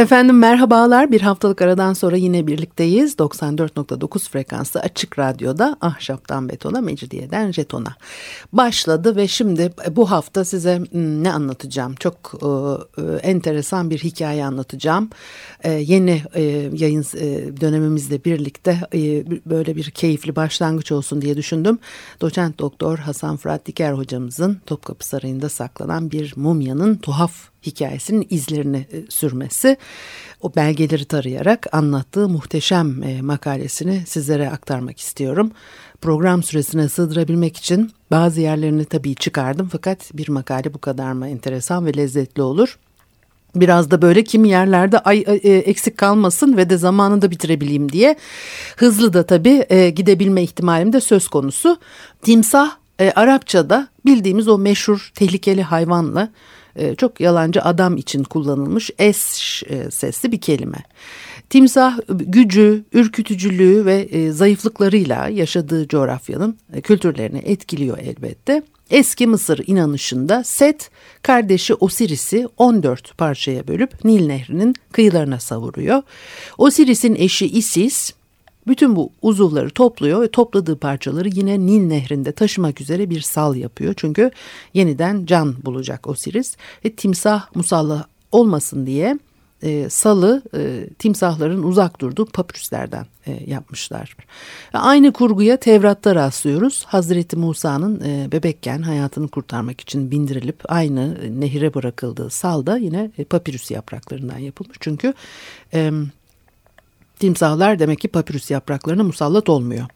Efendim merhabalar. Bir haftalık aradan sonra yine birlikteyiz. 94.9 frekanslı açık radyoda Ahşaptan Betona, Mecidiyeden Jeton'a başladı ve şimdi bu hafta size hmm, ne anlatacağım? Çok e, e, enteresan bir hikaye anlatacağım. E, yeni e, yayın e, dönemimizle birlikte e, böyle bir keyifli başlangıç olsun diye düşündüm. Doçent Doktor Hasan Fırat Diker hocamızın Topkapı Sarayı'nda saklanan bir mumyanın tuhaf hikayesinin izlerini e, sürmesi. O belgeleri tarayarak anlattığı muhteşem e, makalesini sizlere aktarmak istiyorum. Program süresine sığdırabilmek için bazı yerlerini tabii çıkardım fakat bir makale bu kadar mı enteresan ve lezzetli olur? Biraz da böyle kimi yerlerde ay, ay e, eksik kalmasın ve de zamanında bitirebileyim diye hızlı da tabii e, gidebilme ihtimalim de söz konusu. Timsah e, Arapçada bildiğimiz o meşhur tehlikeli hayvanla e, çok yalancı adam için kullanılmış es e, sesli bir kelime. Timsah gücü, ürkütücülüğü ve e, zayıflıklarıyla yaşadığı coğrafyanın kültürlerini etkiliyor elbette. Eski Mısır inanışında Set kardeşi Osiris'i 14 parçaya bölüp Nil Nehri'nin kıyılarına savuruyor. Osiris'in eşi Isis bütün bu uzuvları topluyor ve topladığı parçaları yine Nil nehrinde taşımak üzere bir sal yapıyor. Çünkü yeniden can bulacak Osiris ve timsah musallah olmasın diye e, salı e, timsahların uzak durduğu papürüslerden e, yapmışlar. Aynı kurguya Tevrat'ta rastlıyoruz. Hazreti Musa'nın e, bebekken hayatını kurtarmak için bindirilip aynı nehire bırakıldığı sal da yine e, papirüs yapraklarından yapılmış. Çünkü e, timsahlar demek ki papyrus yapraklarına musallat olmuyor.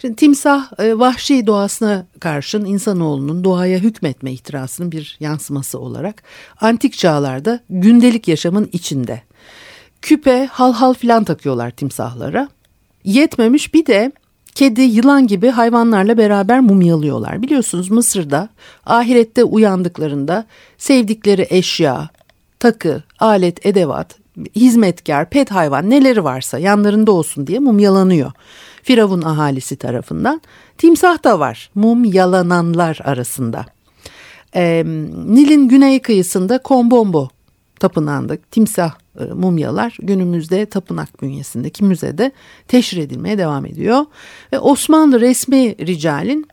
Şimdi timsah e, vahşi doğasına karşın insanoğlunun doğaya hükmetme ihtirasının bir yansıması olarak antik çağlarda gündelik yaşamın içinde. Küpe, hal hal filan takıyorlar timsahlara. Yetmemiş bir de kedi, yılan gibi hayvanlarla beraber mumyalıyorlar. Biliyorsunuz Mısır'da ahirette uyandıklarında sevdikleri eşya, takı, alet, edevat hizmetkar, pet hayvan neleri varsa yanlarında olsun diye mumyalanıyor. Firavun ahalisi tarafından. Timsah da var mumyalananlar arasında. Ee, Nil'in güney kıyısında Kombombo tapınağında timsah e, mumyalar günümüzde tapınak bünyesindeki müzede teşhir edilmeye devam ediyor. Ve Osmanlı resmi ricalin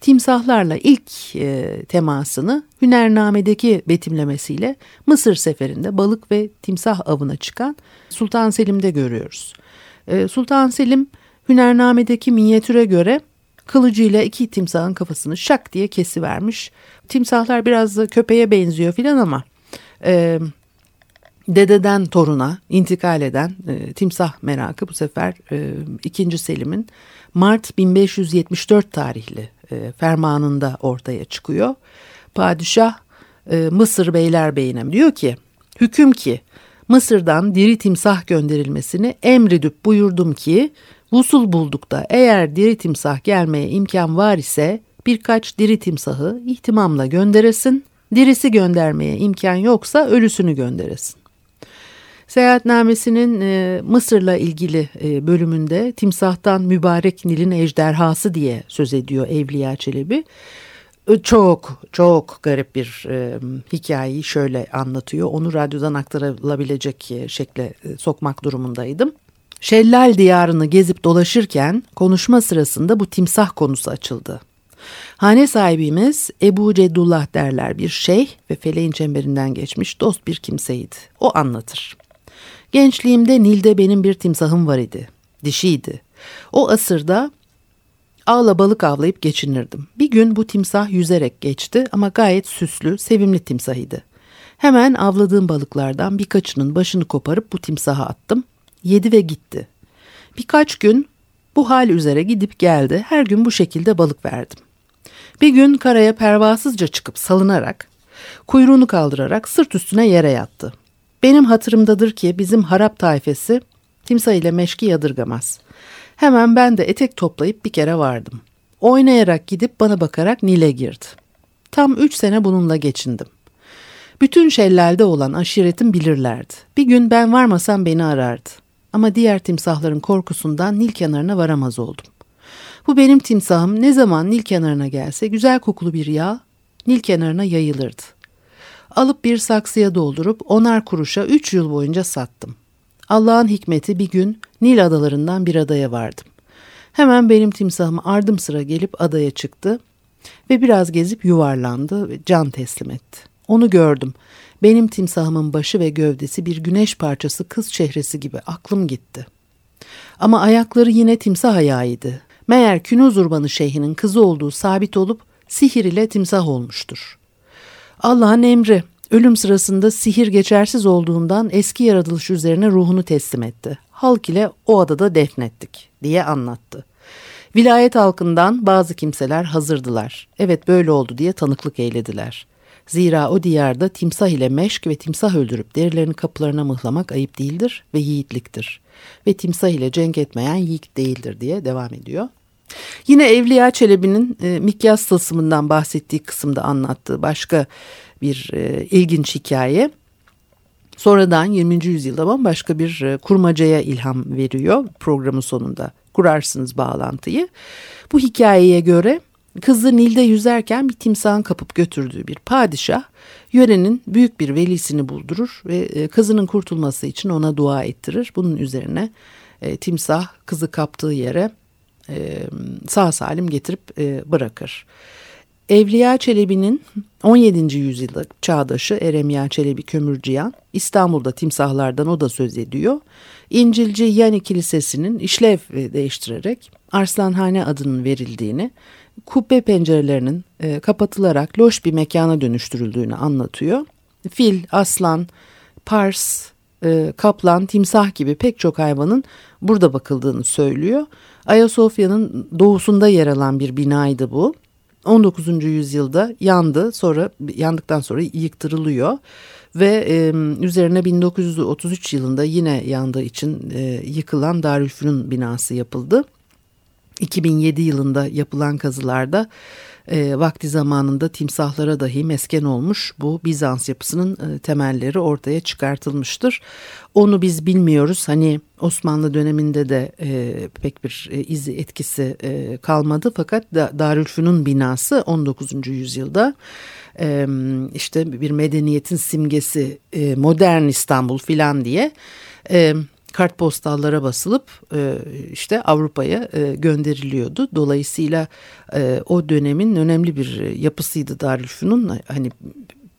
timsahlarla ilk e, temasını Hünernamedeki betimlemesiyle Mısır seferinde balık ve timsah avına çıkan Sultan Selim'de görüyoruz. E, Sultan Selim Hünernamedeki minyatüre göre kılıcıyla iki timsahın kafasını şak diye kesivermiş. Timsahlar biraz da köpeğe benziyor filan ama e, dededen toruna intikal eden e, timsah merakı bu sefer e, 2. Selim'in Mart 1574 tarihli e, fermanında ortaya çıkıyor. Padişah e, Mısır Beylerbeyi'ne diyor ki hüküm ki Mısır'dan diri timsah gönderilmesini emredip buyurdum ki vusul bulduk da eğer diri timsah gelmeye imkan var ise birkaç diri timsahı ihtimamla gönderesin, dirisi göndermeye imkan yoksa ölüsünü gönderesin. Seyahatnamesinin e, Mısır'la ilgili e, bölümünde timsahtan mübarek Nil'in ejderhası diye söz ediyor Evliya Çelebi. Çok çok garip bir e, hikayeyi şöyle anlatıyor. Onu radyodan aktarılabilecek e, şekle e, sokmak durumundaydım. Şellal diyarını gezip dolaşırken konuşma sırasında bu timsah konusu açıldı. Hane sahibimiz Ebu Ceddullah derler bir şeyh ve feleğin çemberinden geçmiş dost bir kimseydi. O anlatır. Gençliğimde Nil'de benim bir timsahım var idi. Dişiydi. O asırda ağla balık avlayıp geçinirdim. Bir gün bu timsah yüzerek geçti ama gayet süslü, sevimli timsahıydı. Hemen avladığım balıklardan birkaçının başını koparıp bu timsaha attım. Yedi ve gitti. Birkaç gün bu hal üzere gidip geldi. Her gün bu şekilde balık verdim. Bir gün karaya pervasızca çıkıp salınarak, kuyruğunu kaldırarak sırt üstüne yere yattı. Benim hatırımdadır ki bizim harap taifesi timsah ile meşki yadırgamaz. Hemen ben de etek toplayıp bir kere vardım. Oynayarak gidip bana bakarak Nil'e girdi. Tam üç sene bununla geçindim. Bütün şellalde olan aşiretim bilirlerdi. Bir gün ben varmasam beni arardı. Ama diğer timsahların korkusundan Nil kenarına varamaz oldum. Bu benim timsahım ne zaman Nil kenarına gelse güzel kokulu bir yağ Nil kenarına yayılırdı. Alıp bir saksıya doldurup onar kuruşa üç yıl boyunca sattım. Allah'ın hikmeti bir gün Nil adalarından bir adaya vardım. Hemen benim timsahım ardım sıra gelip adaya çıktı ve biraz gezip yuvarlandı ve can teslim etti. Onu gördüm. Benim timsahımın başı ve gövdesi bir güneş parçası kız çehresi gibi aklım gitti. Ama ayakları yine timsah ayağıydı. Meğer Künuz Urbanı Şeyh'inin kızı olduğu sabit olup sihir ile timsah olmuştur. Allah'ın emri ölüm sırasında sihir geçersiz olduğundan eski yaratılış üzerine ruhunu teslim etti. Halk ile o adada defnettik diye anlattı. Vilayet halkından bazı kimseler hazırdılar. Evet böyle oldu diye tanıklık eylediler. Zira o diyarda timsah ile meşk ve timsah öldürüp derilerini kapılarına mıhlamak ayıp değildir ve yiğitliktir. Ve timsah ile cenk etmeyen yiğit değildir diye devam ediyor. Yine Evliya Çelebi'nin e, Mikyas tılsımından bahsettiği kısımda anlattığı başka bir e, ilginç hikaye. Sonradan 20. yüzyılda bambaşka bir e, kurmacaya ilham veriyor programın sonunda. Kurarsınız bağlantıyı. Bu hikayeye göre kızı Nil'de yüzerken bir timsahın kapıp götürdüğü bir padişah yörenin büyük bir velisini buldurur ve e, kızının kurtulması için ona dua ettirir. Bunun üzerine e, timsah kızı kaptığı yere e, sağ salim getirip e, bırakır. Evliya Çelebi'nin 17. yüzyılda çağdaşı Eremya Çelebi Kömürcüyan İstanbul'da timsahlardan o da söz ediyor. İncilci Yani Kilisesi'nin işlev değiştirerek Arslanhane adının verildiğini, kubbe pencerelerinin kapatılarak loş bir mekana dönüştürüldüğünü anlatıyor. Fil, aslan, pars, e, kaplan, timsah gibi pek çok hayvanın burada bakıldığını söylüyor. Ayasofya'nın doğusunda yer alan bir binaydı bu. 19. yüzyılda yandı sonra yandıktan sonra yıktırılıyor ve e, üzerine 1933 yılında yine yandığı için e, yıkılan Darülfünun binası yapıldı. 2007 yılında yapılan kazılarda e, vakti zamanında timsahlara dahi mesken olmuş bu Bizans yapısının e, temelleri ortaya çıkartılmıştır. Onu biz bilmiyoruz hani Osmanlı döneminde de e, pek bir e, izi etkisi e, kalmadı fakat da, Darülfünun binası 19. yüzyılda e, işte bir medeniyetin simgesi e, modern İstanbul filan diye... E, kartpostallara basılıp e, işte Avrupa'ya e, gönderiliyordu. Dolayısıyla e, o dönemin önemli bir yapısıydı Darülfünun. Hani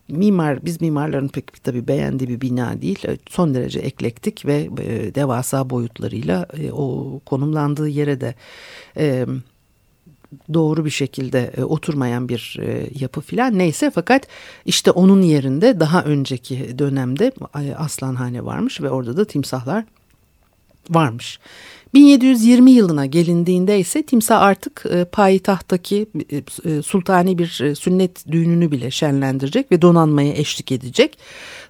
mimar biz mimarların pek tabii beğendiği bir bina değil. Son derece eklektik ve devasa boyutlarıyla o konumlandığı yere de doğru bir şekilde oturmayan bir yapı filan neyse fakat işte onun yerinde daha önceki dönemde Aslanhane varmış ve orada da timsahlar varmış. 1720 yılına gelindiğinde ise timsah artık e, payitahttaki e, e, sultani bir sünnet düğününü bile şenlendirecek ve donanmaya eşlik edecek.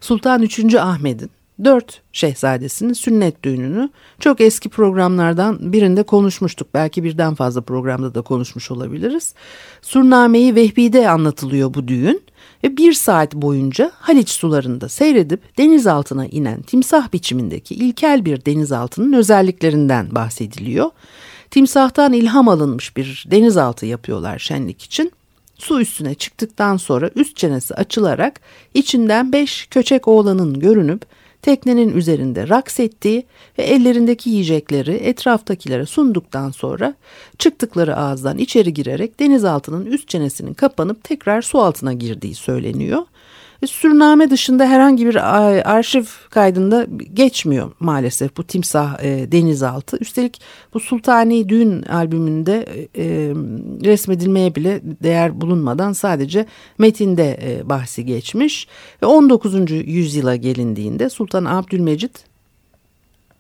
Sultan 3. Ahmet'in dört şehzadesinin sünnet düğününü çok eski programlardan birinde konuşmuştuk. Belki birden fazla programda da konuşmuş olabiliriz. Surnameyi Vehbi'de anlatılıyor bu düğün ve bir saat boyunca Haliç sularında seyredip denizaltına inen timsah biçimindeki ilkel bir denizaltının özelliklerinden bahsediliyor. Timsahtan ilham alınmış bir denizaltı yapıyorlar şenlik için. Su üstüne çıktıktan sonra üst çenesi açılarak içinden beş köçek oğlanın görünüp teknenin üzerinde raks ettiği ve ellerindeki yiyecekleri etraftakilere sunduktan sonra çıktıkları ağızdan içeri girerek denizaltının üst çenesinin kapanıp tekrar su altına girdiği söyleniyor. Ve sürname dışında herhangi bir arşiv kaydında geçmiyor maalesef bu timsah e, denizaltı. Üstelik bu Sultani Düğün albümünde e, resmedilmeye bile değer bulunmadan sadece metinde e, bahsi geçmiş. Ve 19. yüzyıla gelindiğinde Sultan Abdülmecit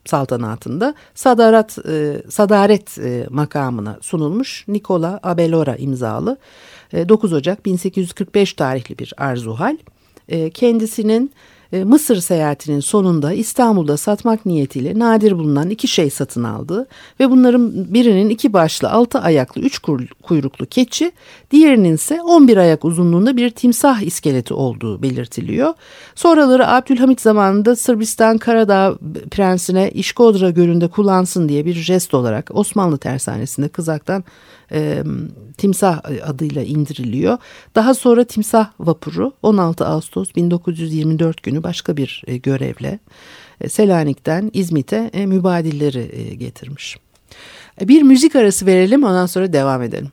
saltanatında sadarat e, sadaret e, makamına sunulmuş Nikola Abelora imzalı e, 9 Ocak 1845 tarihli bir arzuhal e, kendisinin e, Mısır seyahatinin sonunda İstanbul'da satmak niyetiyle nadir bulunan iki şey satın aldı ve bunların birinin iki başlı altı ayaklı üç kuyruklu keçi diğerinin ise 11 ayak uzunluğunda bir timsah iskeleti olduğu belirtiliyor. Sonraları Abdülhamit zamanında Sırbistan Karadağ prensine İşkodra Gölü'nde kullansın diye bir jest olarak Osmanlı tersanesinde kızaktan e, timsah adıyla indiriliyor. Daha sonra timsah vapuru 16 Ağustos 1924 günü başka bir e, görevle e, Selanik'ten İzmit'e e, mübadilleri e, getirmiş. E, bir müzik arası verelim ondan sonra devam edelim.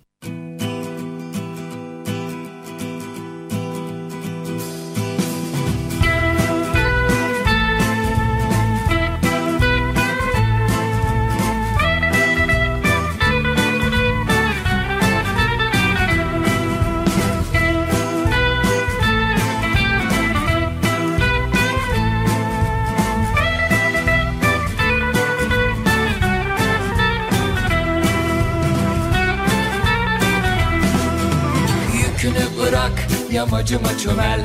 Yamacıma çömel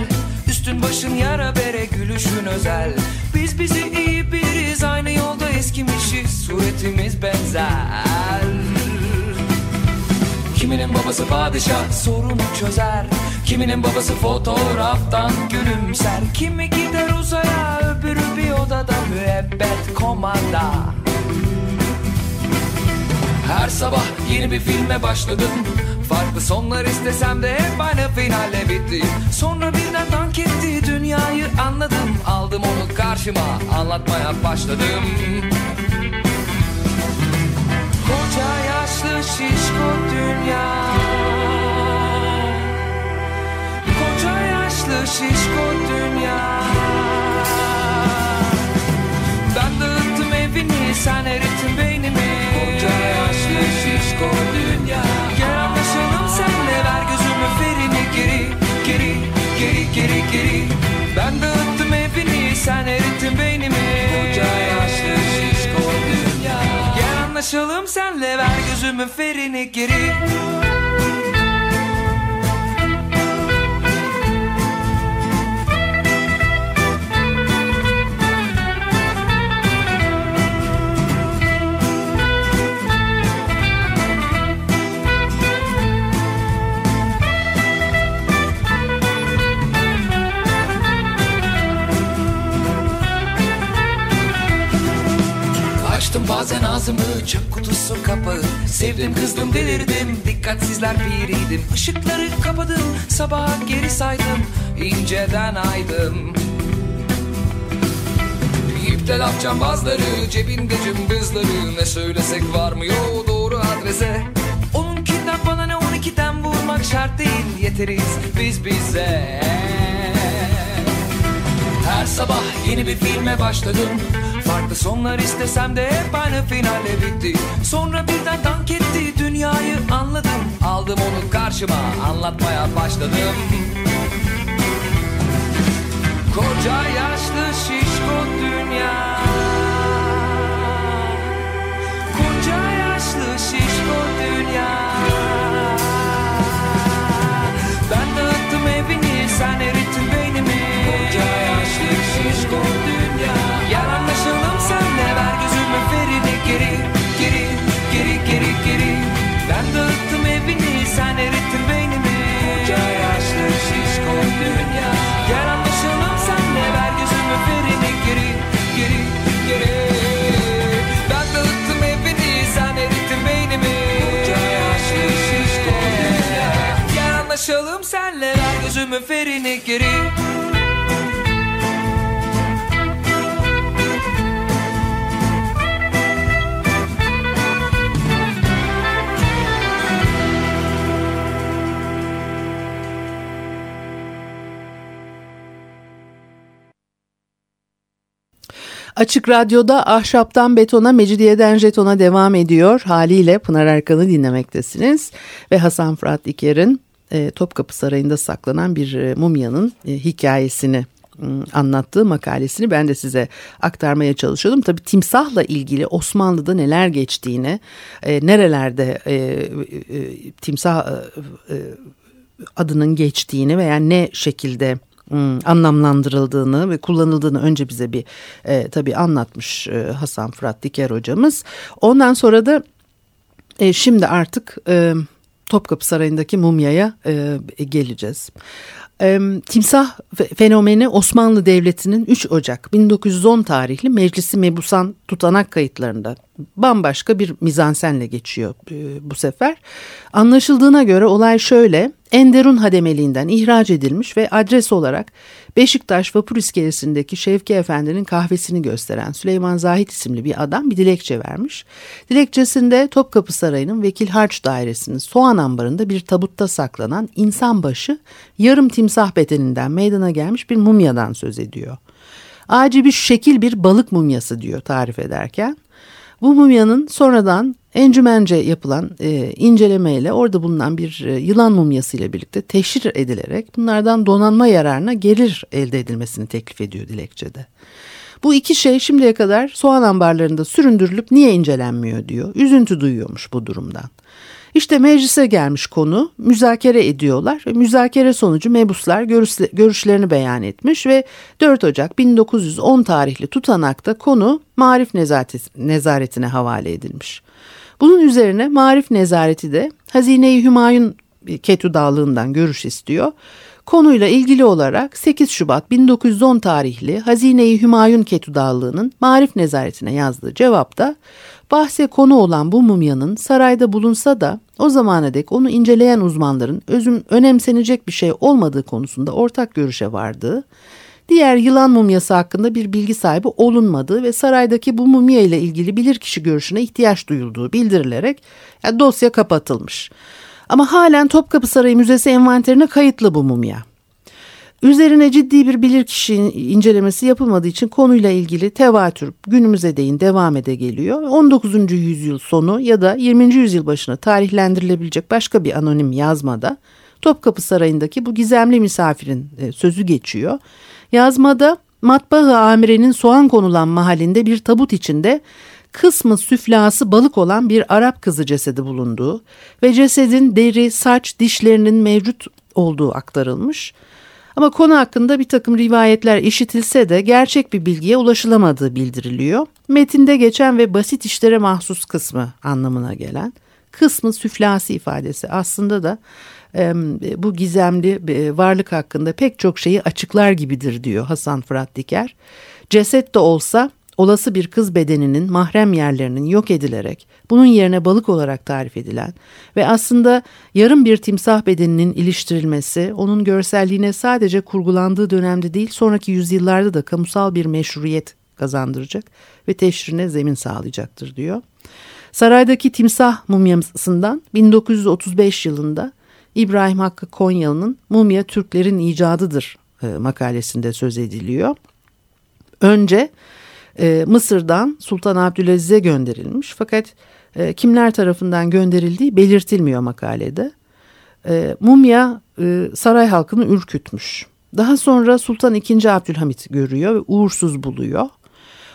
Üstün başın yara bere gülüşün özel. Biz bizi iyi biriz aynı yolda eskimişiz. Suretimiz benzer. Kiminin babası padişah sorunu çözer. Kiminin babası fotoğraftan gülümser. Kimi gider uzaya öbürü bir odada müebbet komanda. Her sabah yeni bir filme başladım Farklı sonlar istesem de hep aynı finalle bitti Sonra birden dank etti dünyayı anladım. Aldım onu karşıma anlatmaya başladım. Koca yaşlı şişko dünya. Koca yaşlı şişko dünya. Ben dağıttım evini sen erittin beynimi. Koca yaşlı şişko dünya. geri me fyrir nikir í bazen ağzımı çöp kutusu kapağı. Sevdim kızdım delirdim. Dikkatsizler piriydim. Işıkları kapadım. Sabaha geri saydım. İnceden aydım. İpte laf cambazları cebinde cımbızları. Ne söylesek varmıyor doğru adrese. Onunkinden bana ne on ikiden vurmak şart değil. Yeteriz biz bize. Her sabah yeni bir filme başladım Farklı sonlar istesem de hep aynı finale bitti. Sonra birden dank etti dünyayı anladım. Aldım onu karşıma anlatmaya başladım. Koca yaşlı şişko dünya. Koca yaşlı şişko dünya. Ben dağıttım evini sen ferini geri Açık Radyo'da Ahşaptan Betona, Mecidiyeden Jeton'a devam ediyor. Haliyle Pınar Erkan'ı dinlemektesiniz. Ve Hasan Fırat İker'in e, Topkapı Sarayı'nda saklanan bir e, mumyanın e, hikayesini anlattığı makalesini ben de size aktarmaya çalışıyordum. Tabii timsahla ilgili Osmanlı'da neler geçtiğini, e, nerelerde timsah adının geçtiğini veya ne şekilde ım, anlamlandırıldığını ve kullanıldığını önce bize bir tabii anlatmış Hasan Fırat Diker hocamız. Ondan sonra da şimdi artık Topkapı Sarayı'ndaki mumyaya e, geleceğiz. E, timsah fenomeni Osmanlı Devleti'nin 3 Ocak 1910 tarihli Meclisi Mebusan tutanak kayıtlarında bambaşka bir mizansenle geçiyor e, bu sefer. Anlaşıldığına göre olay şöyle. Enderun hademeliğinden ihraç edilmiş ve adres olarak Beşiktaş vapur iskelesindeki Şevki Efendi'nin kahvesini gösteren Süleyman Zahit isimli bir adam bir dilekçe vermiş. Dilekçesinde Topkapı Sarayı'nın Vekil Harç Dairesi'nin soğan ambarında bir tabutta saklanan insan başı yarım timsah bedeninden meydana gelmiş bir mumyadan söz ediyor. Acibi şekil bir balık mumyası diyor tarif ederken. Bu mumyanın sonradan encümence yapılan e, incelemeyle orada bulunan bir e, yılan mumyası ile birlikte teşhir edilerek bunlardan donanma yararına gelir elde edilmesini teklif ediyor dilekçede. Bu iki şey şimdiye kadar soğan ambarlarında süründürülüp niye incelenmiyor diyor. Üzüntü duyuyormuş bu durumdan. İşte meclise gelmiş konu müzakere ediyorlar müzakere sonucu mebuslar görüşlerini beyan etmiş ve 4 Ocak 1910 tarihli tutanakta konu marif nezaretine havale edilmiş. Bunun üzerine marif nezareti de Hazine-i Hümayun Ketu Dağlığı'ndan görüş istiyor. Konuyla ilgili olarak 8 Şubat 1910 tarihli Hazine-i Hümayun Ketu Dağlığı'nın marif nezaretine yazdığı cevapta Bahse konu olan bu mumyanın sarayda bulunsa da o zamana dek onu inceleyen uzmanların özüm önemsenecek bir şey olmadığı konusunda ortak görüşe vardığı, diğer yılan mumyası hakkında bir bilgi sahibi olunmadığı ve saraydaki bu mumya ile ilgili bilirkişi görüşüne ihtiyaç duyulduğu bildirilerek yani dosya kapatılmış. Ama halen Topkapı Sarayı Müzesi envanterine kayıtlı bu mumya. Üzerine ciddi bir bilirkişi incelemesi yapılmadığı için konuyla ilgili tevatür günümüze değin devam ede geliyor. 19. yüzyıl sonu ya da 20. yüzyıl başına tarihlendirilebilecek başka bir anonim yazmada Topkapı Sarayı'ndaki bu gizemli misafirin e, sözü geçiyor. Yazmada matbaa amirenin soğan konulan mahallinde bir tabut içinde kısmı süflası balık olan bir Arap kızı cesedi bulunduğu ve cesedin deri, saç, dişlerinin mevcut olduğu aktarılmış. Ama konu hakkında bir takım rivayetler işitilse de gerçek bir bilgiye ulaşılamadığı bildiriliyor. Metinde geçen ve basit işlere mahsus kısmı anlamına gelen kısmı süflasi ifadesi aslında da bu gizemli e, varlık hakkında pek çok şeyi açıklar gibidir diyor Hasan Fırat Diker. Ceset de olsa olası bir kız bedeninin mahrem yerlerinin yok edilerek bunun yerine balık olarak tarif edilen ve aslında yarım bir timsah bedeninin iliştirilmesi onun görselliğine sadece kurgulandığı dönemde değil sonraki yüzyıllarda da kamusal bir meşruiyet kazandıracak ve teşrine zemin sağlayacaktır diyor. Saraydaki timsah mumyasından 1935 yılında İbrahim Hakkı Konyalı'nın Mumya Türklerin icadıdır e, makalesinde söz ediliyor. Önce e, Mısır'dan Sultan Abdülaziz'e gönderilmiş fakat e, kimler tarafından gönderildiği belirtilmiyor makalede. E, mumya e, saray halkını ürkütmüş. Daha sonra Sultan II. Abdülhamit görüyor ve uğursuz buluyor.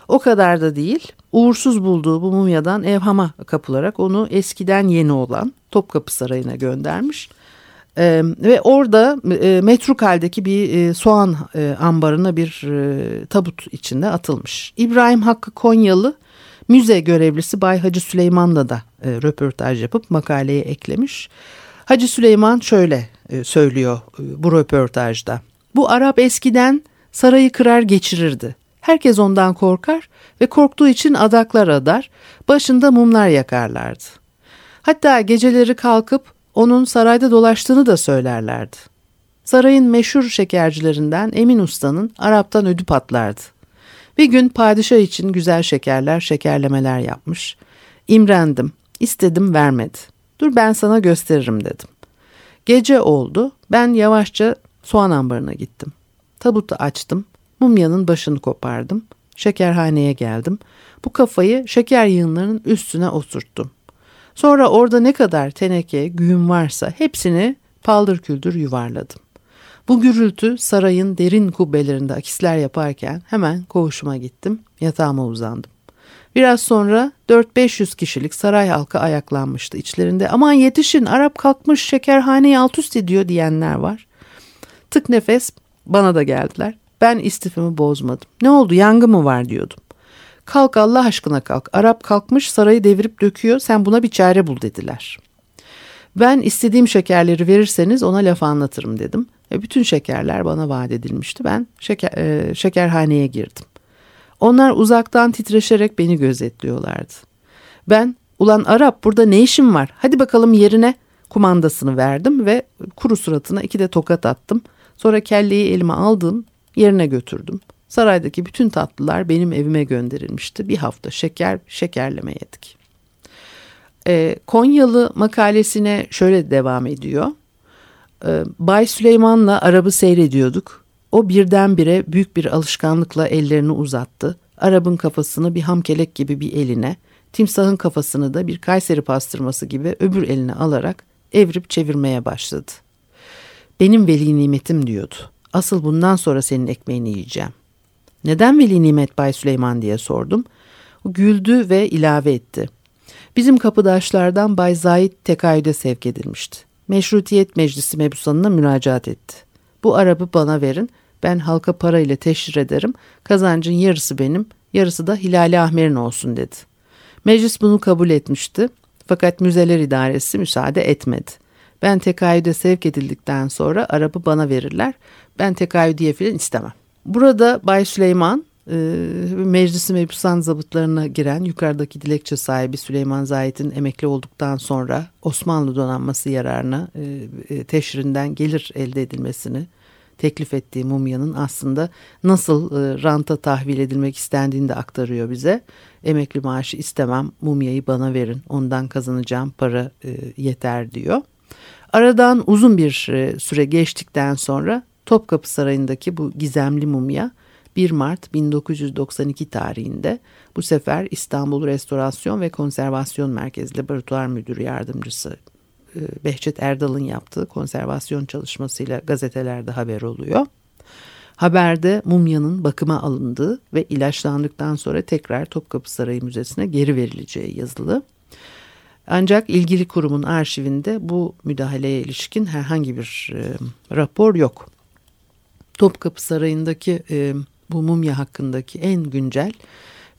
O kadar da değil. Uğursuz bulduğu bu mumyadan evhama kapılarak onu eskiden yeni olan Topkapı Sarayı'na göndermiş. Ee, ve orada e, metruk haldeki bir e, soğan e, ambarına bir e, tabut içinde atılmış. İbrahim Hakkı Konyalı müze görevlisi Bay Hacı Süleyman'la da e, röportaj yapıp makaleye eklemiş. Hacı Süleyman şöyle e, söylüyor e, bu röportajda. Bu Arap eskiden sarayı kırar geçirirdi. Herkes ondan korkar ve korktuğu için adaklar adar, başında mumlar yakarlardı. Hatta geceleri kalkıp onun sarayda dolaştığını da söylerlerdi. Sarayın meşhur şekercilerinden Emin Usta'nın Arap'tan ödü patlardı. Bir gün padişah için güzel şekerler, şekerlemeler yapmış. İmrendim, istedim vermedi. Dur ben sana gösteririm dedim. Gece oldu, ben yavaşça soğan ambarına gittim. Tabutu açtım, mumyanın başını kopardım. Şekerhaneye geldim. Bu kafayı şeker yığınlarının üstüne oturttum. Sonra orada ne kadar teneke, güğüm varsa hepsini paldır küldür yuvarladım. Bu gürültü sarayın derin kubbelerinde akisler yaparken hemen koğuşuma gittim, yatağıma uzandım. Biraz sonra 4-500 kişilik saray halkı ayaklanmıştı içlerinde. Aman yetişin Arap kalkmış şekerhaneyi alt üst ediyor diyenler var. Tık nefes Bana da geldiler. Ben istifimi bozmadım. Ne oldu yangın mı var diyordum. Kalk Allah aşkına kalk. Arap kalkmış sarayı devirip döküyor. Sen buna bir çare bul dediler. Ben istediğim şekerleri verirseniz ona laf anlatırım dedim. E bütün şekerler bana vaat edilmişti. Ben şeker, e, şekerhaneye girdim. Onlar uzaktan titreşerek beni gözetliyorlardı. Ben ulan Arap burada ne işim var hadi bakalım yerine kumandasını verdim ve kuru suratına iki de tokat attım. Sonra kelleyi elime aldım yerine götürdüm. Saraydaki bütün tatlılar benim evime gönderilmişti. Bir hafta şeker şekerleme yedik. E, Konyalı makalesine şöyle devam ediyor. E, Bay Süleyman'la Arap'ı seyrediyorduk. O birdenbire büyük bir alışkanlıkla ellerini uzattı. Arap'ın kafasını bir hamkelek gibi bir eline, timsahın kafasını da bir Kayseri pastırması gibi öbür eline alarak evrip çevirmeye başladı. Benim veli nimetim diyordu. Asıl bundan sonra senin ekmeğini yiyeceğim. Neden veli nimet Bay Süleyman diye sordum. O güldü ve ilave etti. Bizim kapıdaşlardan Bay Zahid tekayüde sevk edilmişti. Meşrutiyet Meclisi mebusanına müracaat etti. Bu arabı bana verin, ben halka para ile teşhir ederim, kazancın yarısı benim, yarısı da Hilali Ahmer'in olsun dedi. Meclis bunu kabul etmişti fakat müzeler idaresi müsaade etmedi. Ben tekayüde sevk edildikten sonra arabı bana verirler, ben tekayüdiye filan istemem. Burada Bay Süleyman e, meclisi mebusan zabıtlarına giren yukarıdaki dilekçe sahibi Süleyman Zahit'in emekli olduktan sonra Osmanlı donanması yararına e, e, teşhirinden gelir elde edilmesini teklif ettiği mumyanın aslında nasıl ranta tahvil edilmek istendiğini de aktarıyor bize. Emekli maaşı istemem mumyayı bana verin ondan kazanacağım para yeter diyor. Aradan uzun bir süre geçtikten sonra Topkapı Sarayı'ndaki bu gizemli mumya 1 Mart 1992 tarihinde bu sefer İstanbul Restorasyon ve Konservasyon Merkezi Laboratuvar Müdürü Yardımcısı e, Behçet Erdal'ın yaptığı konservasyon çalışmasıyla gazetelerde haber oluyor. Haberde mumyanın bakıma alındığı ve ilaçlandıktan sonra tekrar Topkapı Sarayı Müzesi'ne geri verileceği yazılı. Ancak ilgili kurumun arşivinde bu müdahaleye ilişkin herhangi bir e, rapor yok. Topkapı Sarayı'ndaki e, bu mumya hakkındaki en güncel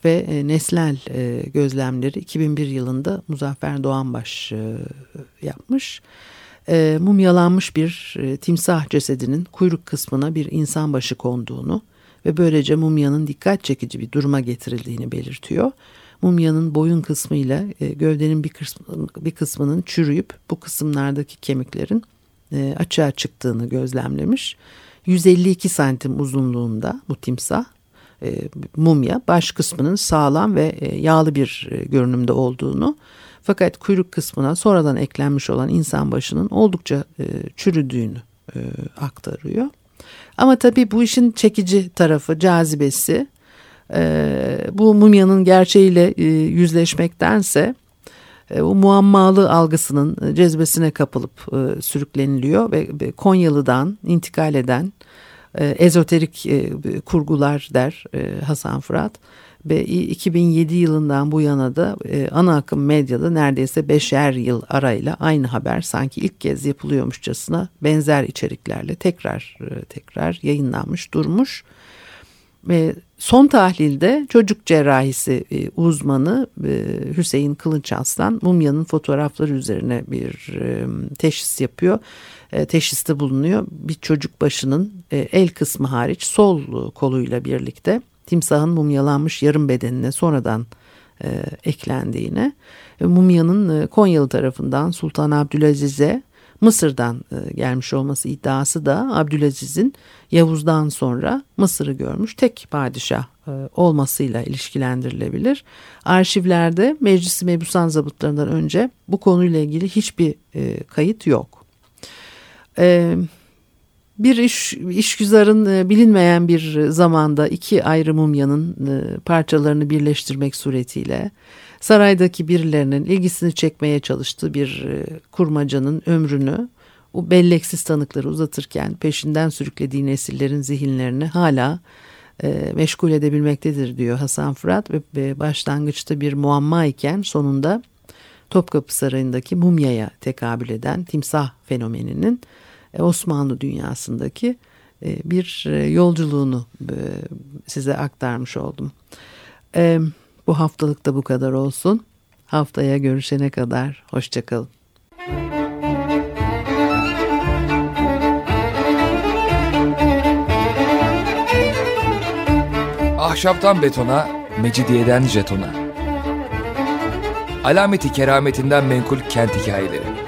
ve e, nesnel e, gözlemleri 2001 yılında Muzaffer Doğanbaş e, yapmış. E, mumyalanmış bir e, timsah cesedinin kuyruk kısmına bir insan başı konduğunu ve böylece mumyanın dikkat çekici bir duruma getirildiğini belirtiyor. Mumyanın boyun kısmıyla e, gövdenin bir, kısmı, bir kısmının çürüyüp bu kısımlardaki kemiklerin e, açığa çıktığını gözlemlemiş. 152 santim uzunluğunda bu timsah e, mumya baş kısmının sağlam ve e, yağlı bir e, görünümde olduğunu fakat kuyruk kısmına sonradan eklenmiş olan insan başının oldukça e, çürüdüğünü e, aktarıyor. Ama tabii bu işin çekici tarafı cazibesi e, bu mumyanın gerçeğiyle e, yüzleşmektense e, o muammalı algısının cezbesine kapılıp e, sürükleniliyor ve Konyalı'dan intikal eden e, ezoterik e, kurgular der e, Hasan Fırat ve 2007 yılından bu yana da e, ana akım medyada neredeyse beşer yıl arayla aynı haber sanki ilk kez yapılıyormuşçasına benzer içeriklerle tekrar e, tekrar yayınlanmış durmuş. E, son tahlilde çocuk cerrahisi e, uzmanı e, Hüseyin Kılıç Aslan mumyanın fotoğrafları üzerine bir e, teşhis yapıyor. E, teşhiste bulunuyor. Bir çocuk başının e, el kısmı hariç sol koluyla birlikte timsahın mumyalanmış yarım bedenine sonradan e, eklendiğine, e, mumyanın e, Konyalı tarafından Sultan Abdülaziz'e Mısır'dan e, gelmiş olması iddiası da Abdülaziz'in Yavuz'dan sonra Mısır'ı görmüş tek padişah e, olmasıyla ilişkilendirilebilir. Arşivlerde Meclisi Mebusan zabıtlarından önce bu konuyla ilgili hiçbir e, kayıt yok. Bir iş, işgüzarın bilinmeyen bir zamanda iki ayrı mumyanın parçalarını birleştirmek suretiyle saraydaki birilerinin ilgisini çekmeye çalıştığı bir e, kurmacanın ömrünü o belleksiz tanıkları uzatırken peşinden sürüklediği nesillerin zihinlerini hala e, meşgul edebilmektedir diyor Hasan Fırat ve, ve başlangıçta bir muamma iken sonunda Topkapı Sarayı'ndaki mumyaya tekabül eden timsah fenomeninin e, Osmanlı dünyasındaki e, bir e, yolculuğunu e, size aktarmış oldum. E, bu haftalık da bu kadar olsun. Haftaya görüşene kadar hoşçakalın. Ahşaptan betona, mecidiyeden jetona. Alameti kerametinden menkul kent hikayeleri.